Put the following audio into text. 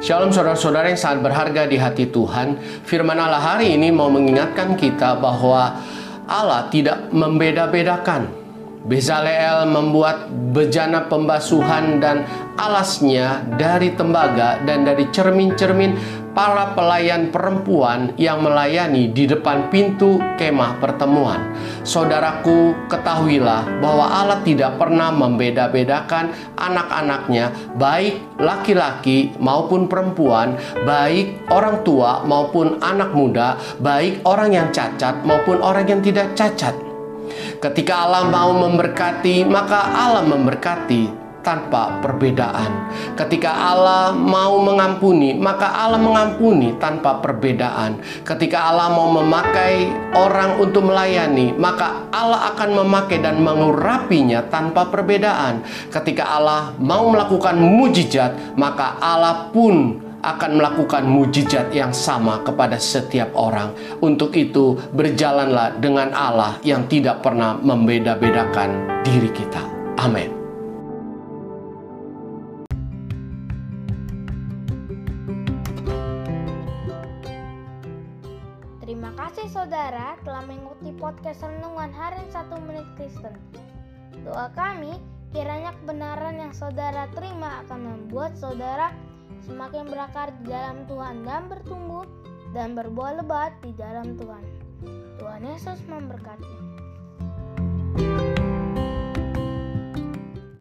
Shalom saudara-saudara yang sangat berharga di hati Tuhan. Firman Allah hari ini mau mengingatkan kita bahwa Allah tidak membeda-bedakan. Bezaleel membuat bejana pembasuhan dan alasnya dari tembaga dan dari cermin-cermin para pelayan perempuan yang melayani di depan pintu kemah pertemuan. Saudaraku, ketahuilah bahwa Allah tidak pernah membeda-bedakan anak-anaknya, baik laki-laki maupun perempuan, baik orang tua maupun anak muda, baik orang yang cacat maupun orang yang tidak cacat. Ketika Allah mau memberkati, maka Allah memberkati tanpa perbedaan. Ketika Allah mau mengampuni, maka Allah mengampuni tanpa perbedaan. Ketika Allah mau memakai orang untuk melayani, maka Allah akan memakai dan mengurapinya tanpa perbedaan. Ketika Allah mau melakukan mujizat, maka Allah pun akan melakukan mujizat yang sama kepada setiap orang. Untuk itu, berjalanlah dengan Allah yang tidak pernah membeda-bedakan diri kita. Amin. Terima kasih saudara telah mengikuti podcast Renungan Harian 1 Menit Kristen. Doa kami, kiranya kebenaran yang saudara terima akan membuat saudara semakin berakar di dalam Tuhan dan bertumbuh dan berbuah lebat di dalam Tuhan. Tuhan Yesus memberkati.